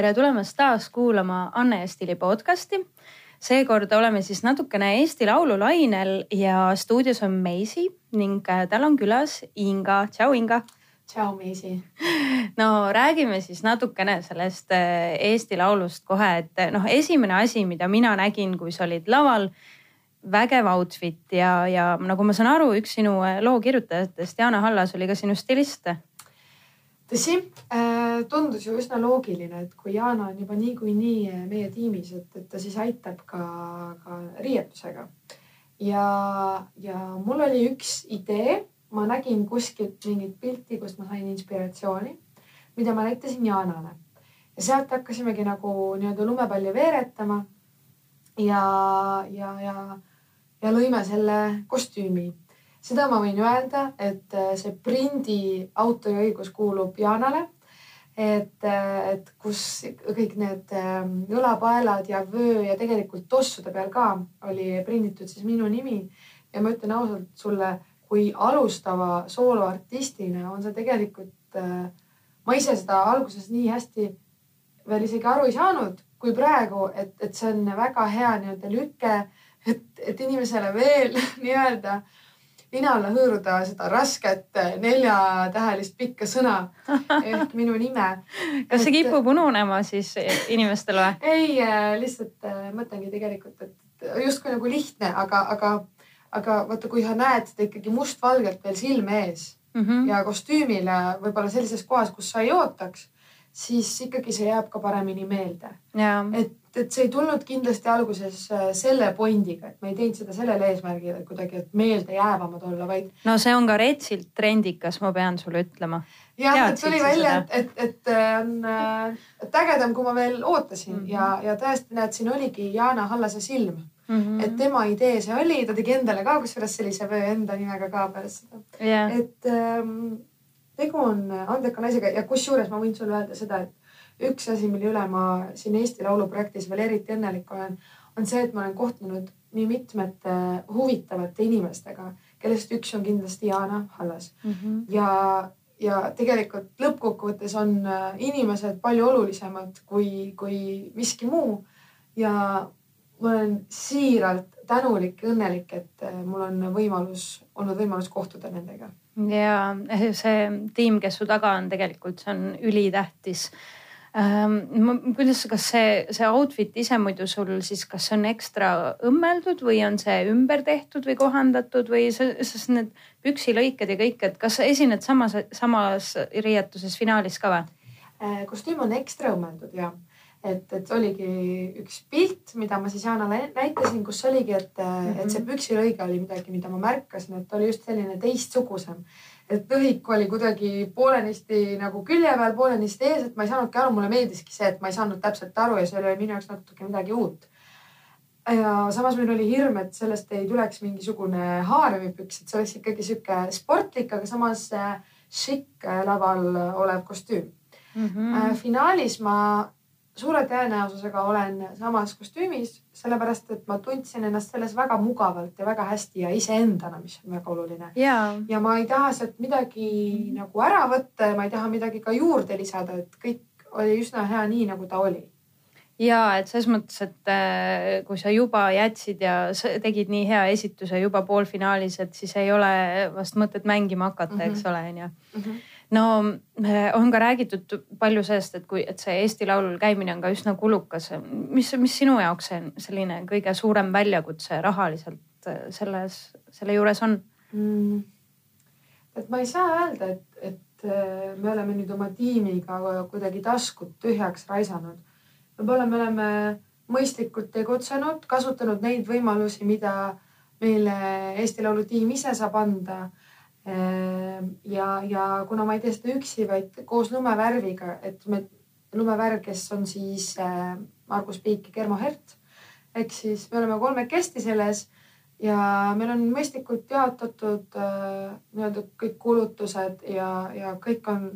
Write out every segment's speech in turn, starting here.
tere tulemast taas kuulama Anne ja Stili podcasti. seekord oleme siis natukene Eesti Laulu lainel ja stuudios on Meisi ning äh, tal on külas Inga. tšau, Inga. tšau, Meisi. no räägime siis natukene sellest äh, Eesti Laulust kohe, et äh, noh, esimene asi, mida mina nägin, kui sa olid laval vägev outfit ja, ja nagu ma saan aru, üks sinu loo kirjutajatest, Jana Hallas oli ka sinu stilist tõsi, äh, tundus ju üsna loogiline, et kui Jana on juba niikuinii äh, meie tiimis, et, et ta siis aitab ka, ka riietusega. ja, ja mul oli üks idee, ma nägin kuskilt mingit pilti, kust ma sain inspiratsiooni, mida ma näitasin Janale ja sealt hakkasimegi nagu nii-öelda lumepalli veeretama. ja, ja, ja, ja lõime selle kostüümi seda ma võin öelda, et äh, see prindi autoriõigus kuulub Jaanale. et, äh, et kus kõik need ähm, õlapaelad ja vöö ja tegelikult tossude peal ka oli prinditud siis minu nimi. ja ma ütlen ausalt sulle, kui alustava sooloartistina on see tegelikult, äh, ma ise seda alguses nii hästi veel isegi aru ei saanud, kui praegu, et, et see on väga hea nii-öelda lüke, et, et inimesele veel nii-öelda nina alla hõõruda seda rasket neljatähelist pikka sõna ehk minu nime. kas see kipub ununema siis inimestel või? ei, äh, lihtsalt äh, mõtlengi tegelikult, et justkui nagu lihtne, aga, aga, aga vaata, kui sa näed seda ikkagi mustvalgelt veel silme ees mm -hmm. ja kostüümile võib-olla sellises kohas, kus sa ei ootaks, siis ikkagi see jääb ka paremini meelde. et et see ei tulnud kindlasti alguses äh, selle pointiga, et me ei teinud seda sellel eesmärgil, et kuidagi, et meeldejäävamad olla, vaid. no see on ka retsilt trendikas, ma pean sulle ütlema. jah, et tuli välja, et, et, et äh, on äh, et ägedam, kui ma veel ootasin mm -hmm. ja, ja tõesti näed, siin oligi Jana Hallase silm mm. -hmm. et tema idee see oli, ta tegi endale ka kusjuures sellise enda nimega ka pärast seda yeah.. et ähm, tegu on andeka naisega ja kusjuures ma võin sulle öelda seda, et üks asi, mille üle ma siin Eesti Laulu projektis veel eriti õnnelik olen, on see, et ma olen kohtunud nii mitmete huvitavate inimestega, kellest üks on kindlasti Jana Hallas mm. -hmm. ja, ja tegelikult lõppkokkuvõttes on äh, inimesed palju olulisemad kui, kui miski muu. ja ma olen siiralt tänulik ja õnnelik, et äh, mul on võimalus, olnud võimalus kohtuda nendega. ja see tiim, kes su taga on, tegelikult see on ülitähtis. Kuidas, kas see, see outfit ise muidu sul siis, kas see on ekstra õmmeldud või on see ümber tehtud või kohandatud või sest need püksilõiked ja kõik, et kas sa esined samas, samas riietuses finaalis ka või? Äh, kostüüm on ekstra õmmeldud ja et, et oligi üks pilt, mida ma siis Jaanale näitasin, kus oligi, et mm, -hmm. et see mhm. püksilõige oli midagi, mida ma märkasin, et oli just selline teistsugusem et lõhik oli kuidagi poolenisti nagu külje peal, poolenisti ees, et ma ei saanudki aru, mulle meeldiski see, et ma ei saanud täpselt aru ja see oli minu jaoks natuke midagi uut. ja samas meil oli hirm, et sellest ei tuleks mingisugune haaremipüks, et see oleks ikkagi sihuke sportlik, aga samas šikk laval olev kostüüm mm. -hmm. finaalis ma suure tõenäosusega olen samas kostüümis, sellepärast et ma tundsin ennast selles väga mugavalt ja väga hästi ja iseendana, mis on väga oluline. ja ma ei taha sealt midagi nagu ära võtta ja ma ei taha midagi ka juurde lisada, et kõik oli üsna hea nii, nagu ta oli ja et selles mõttes, et äh, kui sa juba jätsid ja tegid nii hea esituse juba poolfinaalis, et siis ei ole vast mõtet mängima hakata mm, -hmm. eks ole, onju mhm no äh, on ka räägitud palju sellest, et kui, et see Eesti Laulul käimine on ka üsna kulukas. mis, mis sinu jaoks see selline kõige suurem väljakutse rahaliselt äh, selles, selle juures on mm.? et ma ei saa öelda, et, et äh, me oleme nüüd oma tiimiga kuidagi taskud tühjaks raisanud. võib-olla me oleme mõistlikult tegutsenud, kasutanud neid võimalusi, mida meile Eesti Laulu tiim ise saab anda ja, ja kuna ma ei tee seda üksi, vaid koos lumevärviga, et me, lumevärv, kes on siis äh, Margus Piik ja Germo Hert. ehk siis me oleme kolmekesti selles ja meil on mõistlikult jaotatud äh, nii-öelda kõik kulutused ja, ja kõik on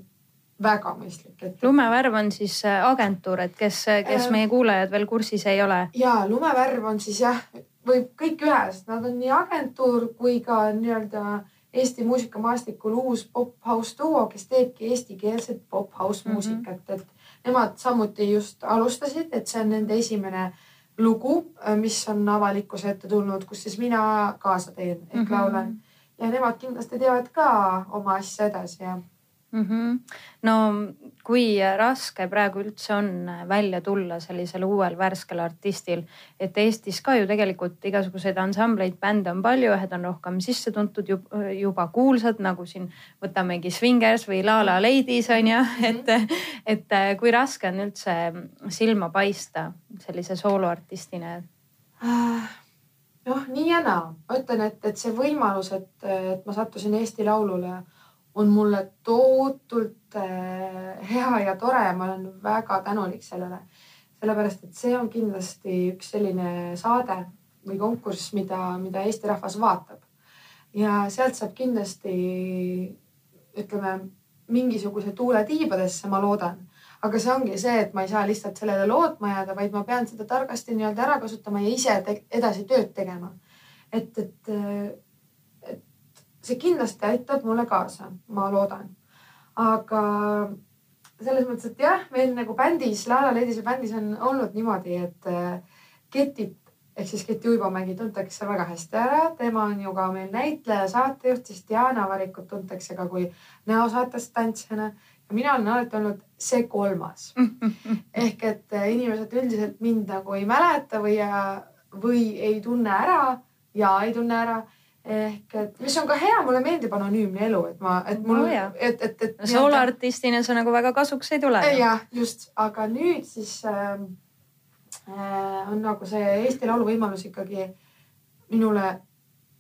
väga mõistlik et.... lumevärv on siis äh, agentuur, et kes, kes meie kuulajad veel kursis ei ole. ja lumevärv on siis jah, võib kõik ühes, nad on nii agentuur kui ka nii-öelda Eesti muusikamaastikul uus pop-house duo, kes teebki eestikeelset pop-house mm -hmm. muusikat, et nemad samuti just alustasid, et see on nende esimene lugu, mis on avalikkuse ette tulnud, kus siis mina kaasa teen ehk mm -hmm. laulan. ja nemad kindlasti teevad ka oma asja edasi ja mm. -hmm. no kui raske praegu üldse on välja tulla sellisel uuel värskel artistil, et Eestis ka ju tegelikult igasuguseid ansambleid, bände on palju, ühed on rohkem sisse tuntud, juba kuulsad, nagu siin võtamegi Swingers või La La Ladies on ju, mhm. et, et kui raske on üldse silma paista sellise sooloartistina äh,? noh, nii ja naa, ma ütlen, et, et see võimalus, et, et ma sattusin Eesti Laulule on mulle tohutult äh, hea ja tore, ma olen väga tänulik sellele. sellepärast, et see on kindlasti üks selline saade või konkurss, mida, mida Eesti rahvas vaatab. ja sealt saab kindlasti ütleme mingisuguse tuule tiibadesse, ma loodan. aga see ongi see, et ma ei saa lihtsalt sellele lootma jääda, vaid ma pean seda targasti nii-öelda ära kasutama ja ise edasi tööd tegema. et, et see kindlasti aitab mulle kaasa, ma loodan. aga selles mõttes, et jah, meil nagu bändis, La La Landis ja bändis on olnud niimoodi, et äh, Ketit ehk siis Keti Uibomägi tuntakse väga hästi ära, tema on ju ka meil näitleja, saatejuht, siis Diana Varikut tuntakse ka kui näosaatest tantsijana. Ja mina olen alati olnud see kolmas. Ehk et äh, inimesed üldiselt mind nagu ei mäleta või, või ei tunne ära ja ei tunne ära ehk et, mis on ka hea, mulle meeldib anonüümne elu, et ma, et mul no,, et, et, et. sooloartistina see nagu väga kasuks ei tule. jah, just, aga nüüd siis äh, äh, on nagu see Eesti Laulu võimalus ikkagi minule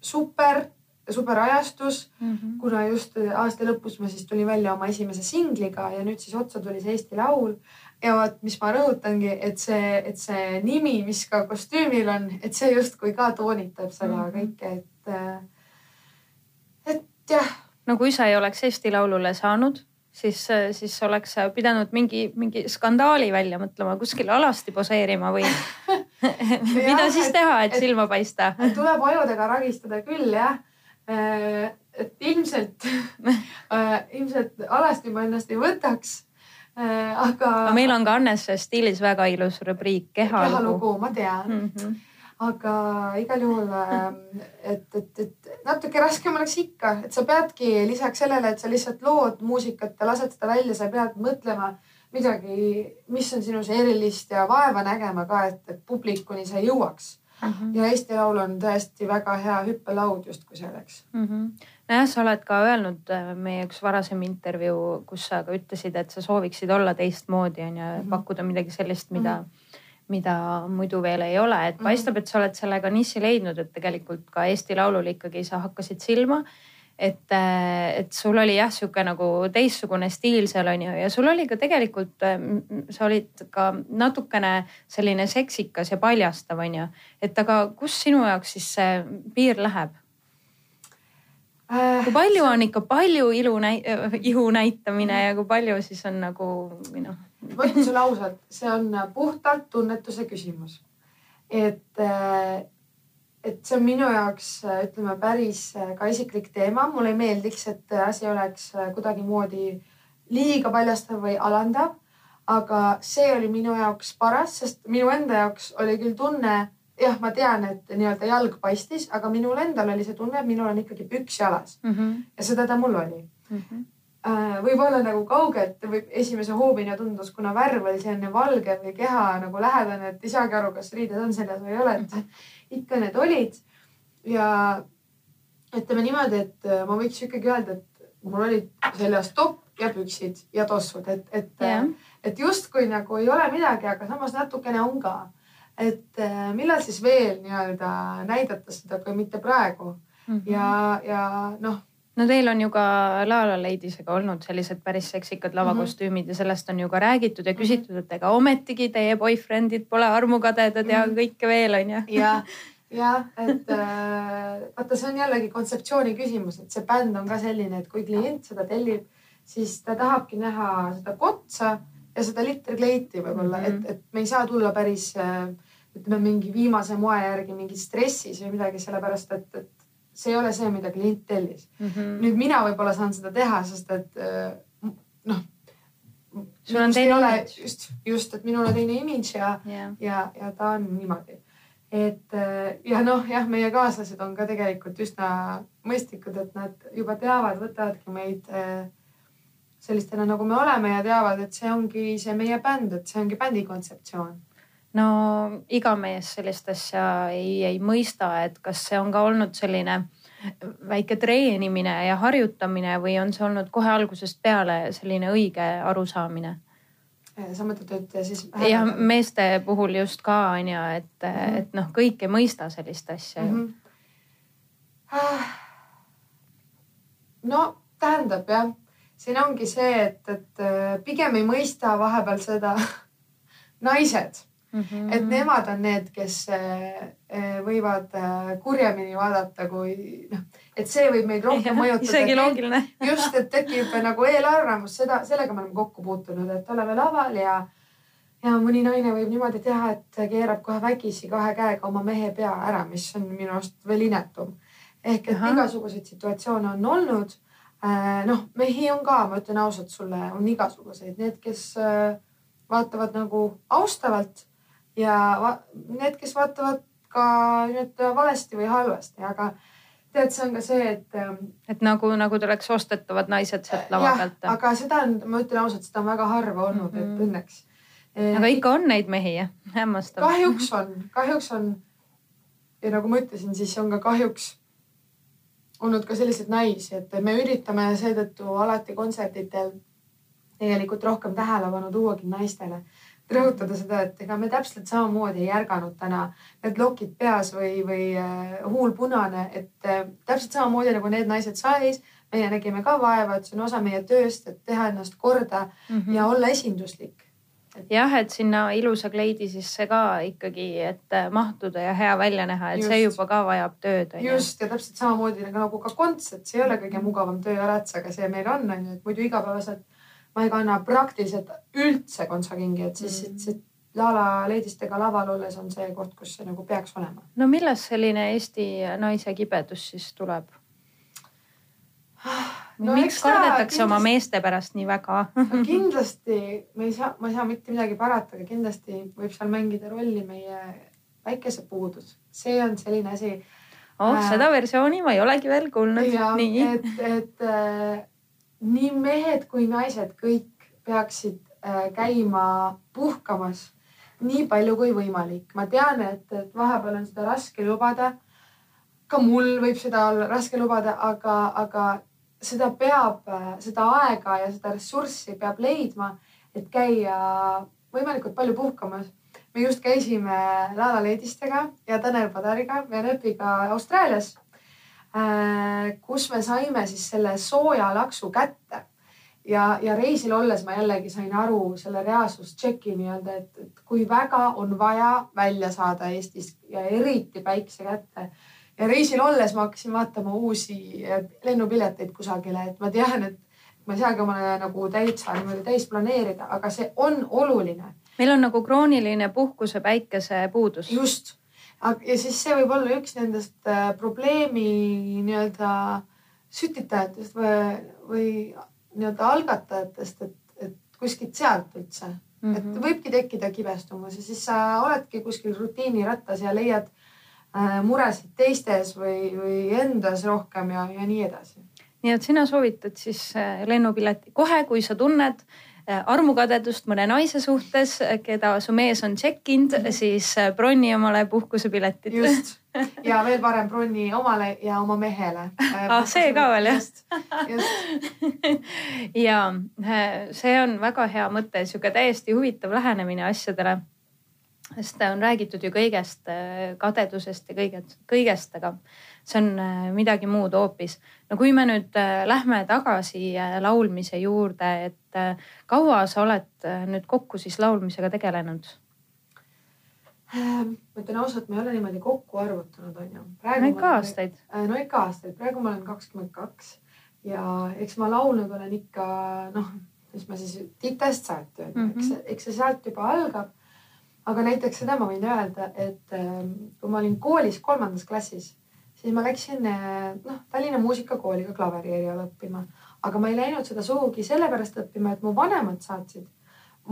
super, super ajastus mm, -hmm. kuna just aasta lõpus ma siis tulin välja oma esimese singliga ja nüüd siis otsa tuli see Eesti Laul ja vot, mis ma rõhutangi, et see, et see nimi, mis ka kostüümil on, et see justkui ka toonitab seda mm -hmm. kõike, et et, et jah. no kui sa ei oleks Eesti Laulule saanud, siis, siis oleks sa pidanud mingi, mingi skandaali välja mõtlema, kuskil alasti poseerima või mida siis teha, et silma paista? tuleb ajudega ragistada küll jah. Äh, et ilmselt äh, ilmselt alasti ma ennast ei võtaks äh, aga. meil on ka Annese stiilis väga ilus rubriik kehalugu. kehalugu, ma tean mm. -hmm aga igal juhul, ähm, et, et, et natuke raskem oleks ikka, et sa peadki lisaks sellele, et sa lihtsalt lood muusikat ja lased seda välja, sa pead mõtlema midagi, mis on sinus erilist ja vaeva nägema ka, et, publikuni see jõuaks mm. -hmm. ja Eesti Laul on tõesti väga hea hüppelaud justkui selleks mm. -hmm. nojah, sa oled ka öelnud äh, meie üks varasem intervjuu, kus sa ka ütlesid, et sa sooviksid olla teistmoodi on ju mm -hmm., pakkuda midagi sellist, mida mm, -hmm mida muidu veel ei ole, et mhm. paistab, et sa oled sellega niši leidnud, et tegelikult ka Eesti Laulul ikkagi sa hakkasid silma. et, et sul oli jah, sihuke nagu teistsugune stiil seal on ju ja sul oli ka tegelikult, sa olid ka natukene selline seksikas ja paljastav on ju. et aga kus sinu jaoks siis see piir läheb? kui palju on ikka palju ilu näi-, ihu näitamine ja kui palju siis on nagu või noh ma ütlen sulle ausalt, see on puhtalt tunnetuse küsimus. et, äh, et see on minu jaoks, ütleme päris äh, ka isiklik teema, mulle ei meeldiks, et asi oleks äh, kuidagimoodi liiga paljastav või alandav. aga see oli minu jaoks paras, sest minu enda jaoks oli küll tunne, jah, ma tean, et nii-öelda jalg paistis, aga minul endal oli see tunne, et minul on ikkagi püks jalas mm. -hmm. ja seda ta mul oli mm. -hmm võib-olla nagu kaugelt võib esimese hoobina tundus, kuna värv oli selline valge või keha nagu lähedane, et ei saagi aru, kas riided on seljas või ei ole, et ikka need olid. ja ütleme niimoodi, et äh, ma võiks ikkagi öelda, et mul olid seljas topp ja püksid ja tossud, et, et yeah., et justkui nagu ei ole midagi, aga samas natukene on ka. et äh, millal siis veel nii-öelda näidata seda, kui mitte praegu mm. -hmm. ja, ja noh no teil on ju ka La La Landisega olnud sellised päris seksikad lavakostüümid mm -hmm. ja sellest on ju ka räägitud ja mhm. küsitud, et ega ometigi teie boyfriend'id pole armukadedad mm -hmm. ja mhm. kõike veel on ju. ja, jah, et äh, vaata, see on jällegi kontseptsiooni küsimus, et see bänd on ka selline, et kui klient seda tellib, siis ta tahabki näha seda kotsa ja seda litrikleiti võib-olla mm, -hmm. et, et me ei saa tulla päris äh, ütleme mingi viimase moe järgi mingis stressis või midagi, sellepärast et, et see ei ole see, mida klient tellis mm. -hmm. nüüd mina võib-olla saan seda teha, sest et äh, noh, sul on teine imidž. just, just, et minul on teine imidž ja yeah., ja, ja ta on niimoodi. et äh, ja noh, jah, meie kaaslased on ka tegelikult üsna mõistlikud, et nad juba teavad, võtavadki meid äh, sellistena, nagu me oleme ja teavad, et see ongi see meie bänd, et see ongi bändi kontseptsioon no iga mees sellist asja ei, ei mõista, et kas see on ka olnud selline väike treenimine ja harjutamine või on see olnud kohe algusest peale selline õige arusaamine? sa mõtled, et siis? jah, meeste puhul just ka on ju, et mm, -hmm. et noh, kõik ei mõista sellist asja mm. -hmm. no tähendab jah, siin ongi see, et, et pigem ei mõista vahepeal seda naised Mm -hmm. et nemad on need, kes äh, äh, võivad äh, kurjemini vaadata, kui noh, et see võib meid rohkem mõjutada. isegi loogiline just, et tekib nagu eelarvamus, seda, sellega me oleme kokku puutunud, et oleme laval ja ja mõni naine võib niimoodi teha, et keerab kohe vägisi kahe käega oma mehe pea ära, mis on minu arust veel inetum. ehk et Aha. igasuguseid situatsioone on olnud. noh, mehi on ka, ma ütlen ausalt sulle, on igasuguseid, need, kes vaatavad nagu austavalt ja need, kes vaatavad ka nii-öelda valesti või halvasti, aga tead, see on ka see, et. Ähm, et nagu, nagu tuleks ostetavad naised sealt lava pealt. aga seda on, ma ütlen ausalt, seda on väga harva olnud mm, -hmm. et õnneks. aga ikka on neid mehi jah, hämmastav. kahjuks on, kahjuks on. ja nagu ma ütlesin, siis on ka kahjuks olnud ka selliseid naisi, et me üritame seetõttu alati kontsertidel tegelikult rohkem tähelepanu tuuagi naistele rõhutada seda, et ega me täpselt samamoodi ei ärganud täna, need lokid peas või, või äh, huul punane, et äh, täpselt samamoodi nagu need naised saalis, meie nägime ka vaeva, et see on osa meie tööst, et teha ennast korda mm -hmm. ja olla esinduslik et jah, et sinna ilusa kleidi sisse ka ikkagi, et äh, mahtuda ja hea välja näha, et just. see juba ka vajab tööd. just ja täpselt samamoodi nagu, nagu ka kontsert, see ei ole kõige mugavam töö alati, aga see meil on, on ju, et muidu igapäevaselt ma ei kanna praktiliselt üldse kontsakingi, et siis mm. see Lala leedistega laval olles on see koht, kus see nagu peaks olema. no millest selline Eesti naise kibedus siis tuleb? no, miks kardetakse kindlasti... oma meeste pärast nii väga kindlasti me ei saa, ma ei saa mitte midagi parata, aga kindlasti võib seal mängida rolli meie päikesepuudus, see on selline asi. oh äh,, seda versiooni ma ei olegi veel kuulnud. et, et äh, nii mehed kui naised kõik peaksid äh, käima puhkamas nii palju kui võimalik. ma tean, et, et vahepeal on seda raske lubada. ka mul võib seda olla raske lubada, aga, aga seda peab, äh, seda aega ja seda ressurssi peab leidma, et käia võimalikult palju puhkamas. me just käisime Lala Leedistega ja Tanel Padariga ja Nööpiga Austraalias kus me saime siis selle sooja laksu kätte. ja, ja reisil olles ma jällegi sain aru selle reaalsustšeki nii-öelda, et, et kui väga on vaja välja saada Eestis ja eriti päikse kätte. ja reisil olles ma hakkasin vaatama uusi lennupileteid kusagile, et ma tean, et ma ei saagi omale nagu täitsa niimoodi täis planeerida, aga see on oluline. meil on nagu krooniline puhkuse päikese puudus. just ja siis see võib olla üks nendest äh, probleemi nii-öelda sütitajatest või, või nii-öelda algatajatest, et, et kuskilt sealt üldse mm, -hmm. et mhm. võibki tekkida kibestumus ja siis sa oledki kuskil rutiinirattas ja leiad äh, muresid teistes või, või endas rohkem ja, ja nii edasi. nii et sina soovitad siis äh, lennupileti kohe, kui sa tunned, armukadedust mõne naise suhtes, keda su mees on tšekkinud, mhm. siis äh, bronni omale puhkusepiletid. just ja veel parem bronni omale ja oma mehele. Äh, ah, see ka veel jah? just, just. ja see on väga hea mõte, sihuke täiesti huvitav lähenemine asjadele. sest on räägitud ju kõigest, kadedusest ja kõigest, kõigest, aga see on midagi muud hoopis. no kui me nüüd lähme tagasi laulmise juurde, et äh, kaua sa oled äh, nüüd kokku siis laulmisega tegelenud? Ähm, ma ütlen ausalt, ma ei ole niimoodi kokku arvutanud, onju. no ikka aastaid. Äh, no ikka aastaid, praegu ma olen kakskümmend kaks ja eks ma laulnud olen ikka noh, mis ma siis titest mm, -hmm. eks, eks see sealt juba algab. aga näiteks seda ma võin öelda, et ähm, kui ma olin koolis kolmandas klassis, siis ma läksin noh Tallinna Muusikakooli ka klaveri eriala õppima aga ma ei läinud seda sugugi sellepärast õppima, et mu vanemad saatsid,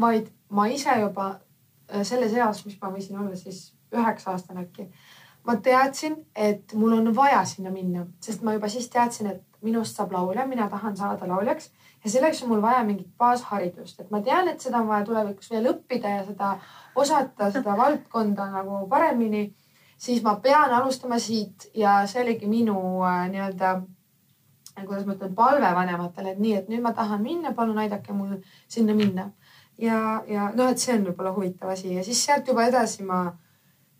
vaid ma ise juba äh, selles eas, mis ma võisin olla siis üheksa aastane äkki. ma teadsin, et mul on vaja sinna minna, sest ma juba siis teadsin, et minust saab laulja, mina tahan saada lauljaks ja selleks on mul vaja mingit baasharidust, et ma tean, et seda on vaja tulevikus veel õppida ja seda osata, seda valdkonda nagu paremini. Siis ma pean alustama siit ja see oligi minu äh, nii-öelda, kuidas ma ütlen, palve vanematele, et nii, et nüüd ma tahan minna, palun aidake mul sinna minna. ja, ja noh, et see on võib-olla huvitav asi ja siis sealt juba edasi ma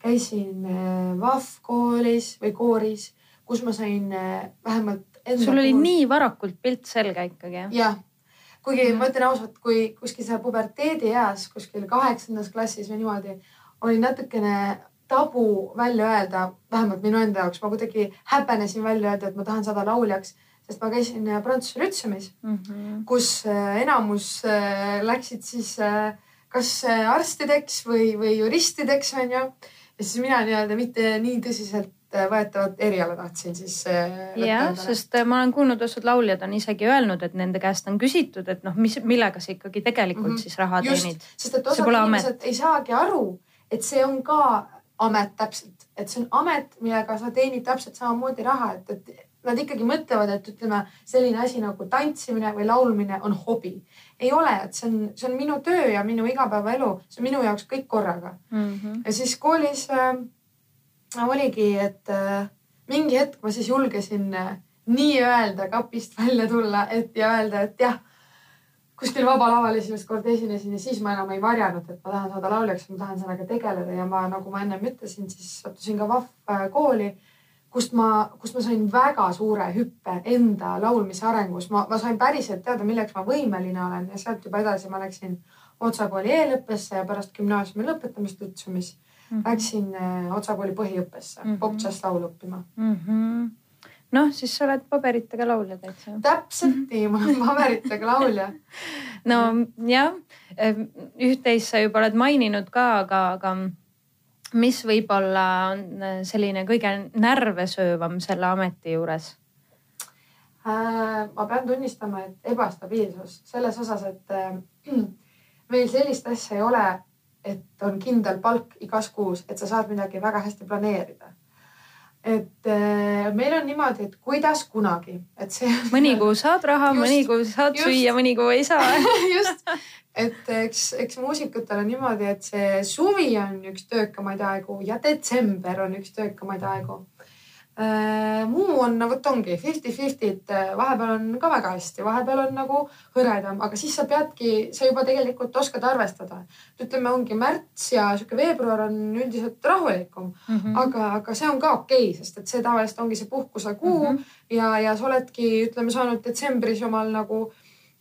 käisin äh, VAF koolis või kooris, kus ma sain äh, vähemalt sul oli puhul... nii varakult pilt selge ikkagi. jah, kuigi mm. ma ütlen ausalt, kui kuskil seal puberteedieas, kuskil kaheksandas klassis või niimoodi, oli natukene tabu välja öelda, vähemalt minu enda jaoks, ma kuidagi häbenesin välja öelda, et ma tahan saada lauljaks, sest ma käisin äh, Prantsuse Lütseumis mm, -hmm. kus äh, enamus äh, läksid siis kas arstideks või, või juristideks onju. ja siis mina nii-öelda mitte nii tõsiselt võetavat eriala tahtsin siis. Jah, sest ma olen kuulnud, osad lauljad on isegi öelnud, et nende käest on küsitud, et noh, mis, millega sa ikkagi tegelikult mm -hmm. siis raha teenid. sest et osad inimesed amet. ei saagi aru, et see on ka amet täpselt, et see on amet, millega sa teenid täpselt samamoodi raha, et, et nad ikkagi mõtlevad, et ütleme, selline asi nagu tantsimine või laulmine on hobi. ei ole, et see on, see on minu töö ja minu igapäevaelu, see on minu jaoks kõik korraga mm. -hmm. ja siis koolis äh, oligi, et äh, mingi hetk ma siis julgesin äh, nii-öelda kapist välja tulla, et ja öelda, et jah, kuskil Vabal Laval esimest korda esinesin ja siis ma enam ei varjanud, et ma tahan saada lauljaks, ma tahan sellega tegeleda ja ma, nagu ma ennem ütlesin, siis sattusin ka VAF äh, kooli, kust ma, kust ma sain väga suure hüppe enda laulmise arengus. ma, ma sain päriselt teada, milleks ma võimeline olen ja sealt juba edasi ma läksin Otsa kooli eelõppesse ja pärast gümnaasiumi lõpetamist Lütsumis mm -hmm. läksin äh, Otsa kooli põhiõppesse mm -hmm. pop-džäss laulu õppima mm. -hmm noh, siis sa oled paberitega laulja täitsa. täpselt mhm. nii, ma olen paberitega laulja no jah, üht-teist sa juba oled maininud ka, aga, aga mis võib-olla on äh, selline kõige närvesöövam selle ameti juures äh,? ma pean tunnistama, et ebastabiilsus selles osas, et äh, meil sellist asja ei ole et on kindel palk igas kuus, et sa saad midagi väga hästi planeerida. Et äh, meil on niimoodi, et kuidas kunagi, et see. mõni kuu saad raha, mõni kuu saad just, süüa, mõni kuu ei saa. Just, et eks, eks muusikutel on niimoodi, et see suvi on üks töökamaid aegu ja detsember on üks töökamaid aegu. Äh, muu on, vot ongi fifty-fifty, et äh, vahepeal on ka väga hästi, vahepeal on nagu hõredam, aga siis sa peadki, sa juba tegelikult oskad arvestada. ütleme, ongi märts ja sihuke veebruar on üldiselt rahulikum mm, -hmm. aga, aga see on ka okei okay,, sest et see tavaliselt ongi see puhkuse kuu mm -hmm. ja, ja sa oledki, ütleme, saanud detsembris omal nagu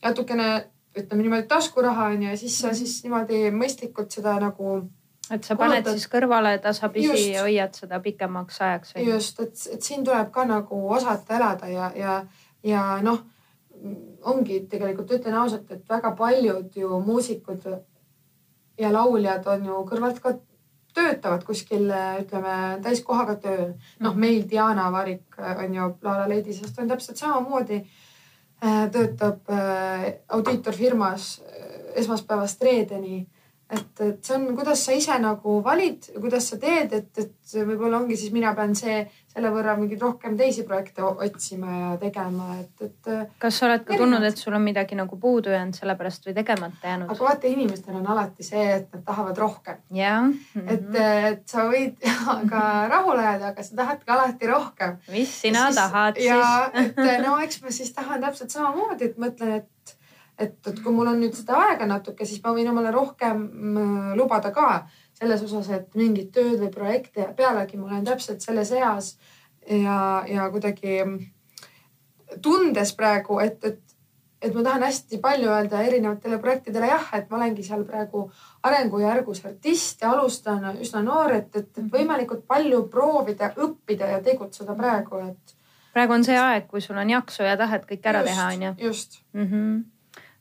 natukene, ütleme niimoodi taskuraha on ju ja siis sa mhm. siis niimoodi mõistlikult seda nagu et sa paned Kulutad... siis kõrvale tasapisi ja hoiad seda pikemaks ajaks. just, et, et siin tuleb ka nagu osata elada ja, ja, ja noh, ongi tegelikult ütlen ausalt, et väga paljud ju muusikud ja lauljad on ju kõrvalt ka töötavad kuskil, ütleme täiskohaga tööl. noh, meil Diana Varik on ju La La Ladysest on täpselt samamoodi äh, töötab äh, audiitorfirmas äh, esmaspäevast reedeni et, et see on, kuidas sa ise nagu valid, kuidas sa teed, et, et võib-olla ongi siis mina pean see, selle võrra mingeid rohkem teisi projekte otsima ja tegema, et, et. kas sa oled ka tundnud, et sul on midagi nagu puudu jäänud sellepärast või tegemata jäänud? aga vaata, inimestel on alati see, et nad tahavad rohkem. -hmm. et, et sa võid ka rahule jääda, aga sa tahad ka alati rohkem. mis sina siis, tahad siis? ja, et no eks ma siis tahan täpselt samamoodi, et mõtlen, et et, et kui mul on nüüd seda aega natuke, siis ma võin omale rohkem mm, lubada ka selles osas, et mingit tööd või projekte ja pealegi ma olen täpselt selles eas ja, ja kuidagi tundes praegu, et, et, et ma tahan hästi palju öelda erinevatele projektidele jah, et ma olengi seal praegu arengujärgus artist ja alustan üsna noor, et, et, võimalikult palju proovida, õppida ja tegutseda praegu, et. praegu on see aeg, kui sul on jaksu ja tahet kõik ära just, teha, onju. just mm. -hmm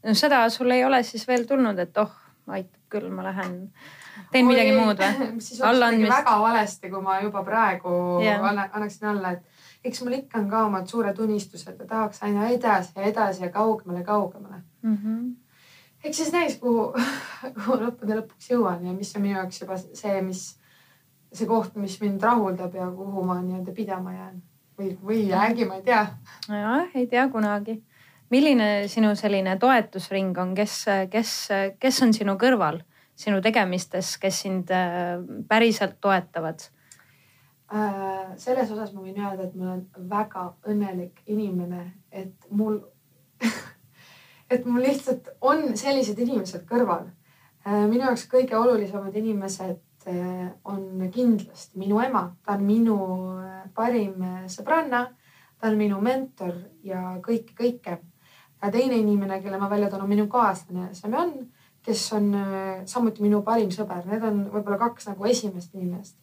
no seda sul ei ole siis veel tulnud, et oh, aitab küll, ma lähen teen Oi, midagi muud või? siis oleks midagi väga valesti, kui ma juba praegu yeah. annaksin alla, et eks mul ikka on ka omad suured unistused ja tahaks aina edasi ja edasi ja kaugemale, kaugemale mm. -hmm. eks siis näis, kuhu, kuhu lõppude lõpuks jõuan ja mis on minu jaoks juba see, mis, see koht, mis mind rahuldab ja kuhu ma nii-öelda pidama jään või, või ei jäägi, ma ei tea. jah, ei tea kunagi. Milline sinu selline toetusring on, kes, kes, kes on sinu kõrval? sinu tegemistes, kes sind äh, päriselt toetavad? Äh, selles osas ma võin öelda, et ma olen väga õnnelik inimene, et mul et mul lihtsalt on sellised inimesed kõrval. Äh, minu jaoks kõige olulisemad inimesed on kindlasti minu ema, ta on minu parim sõbranna, ta on minu mentor ja kõike, kõike. Ja teine inimene, kelle ma välja toon, on minu kaaslane Semjon kes on äh, samuti minu parim sõber, need on võib-olla kaks nagu esimest inimest.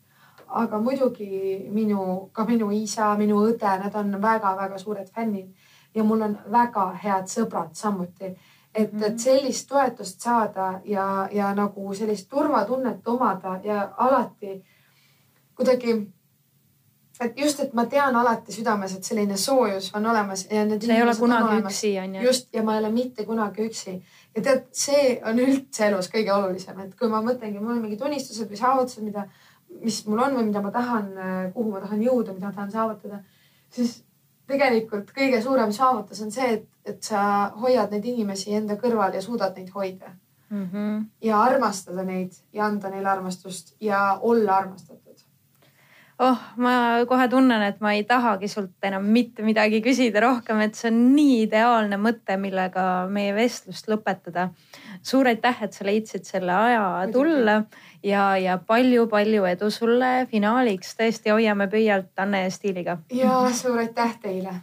aga muidugi minu, ka minu isa, minu õde, need on väga-väga suured fännid ja mul on väga head sõbrad samuti. et, et mhm. sellist toetust saada ja, ja nagu sellist turvatunnet omada ja alati kuidagi et just, et ma tean alati südames, et selline soojus on olemas ja need. sa ei ole kunagi üksi on ju. just ja ma ei ole mitte kunagi üksi ja tead, see on üldse elus kõige olulisem, et kui ma mõtlengi, mul on mingid unistused või saavutused, mida, mis mul on või mida ma tahan, kuhu ma tahan jõuda, mida ma tahan saavutada, siis tegelikult kõige suurem saavutus on see, et, et sa hoiad neid inimesi enda kõrval ja suudad neid hoida mm. -hmm. ja armastada neid ja anda neile armastust ja olla armastatud oh, ma kohe tunnen, et ma ei tahagi sult enam mitte midagi küsida rohkem, et see on nii ideaalne mõte, millega meie vestlust lõpetada. suur aitäh, et sa leidsid selle aja tulla ja, ja palju-palju edu sulle finaaliks. tõesti hoiame pöialt Anne ja Stiiliga. ja suur aitäh teile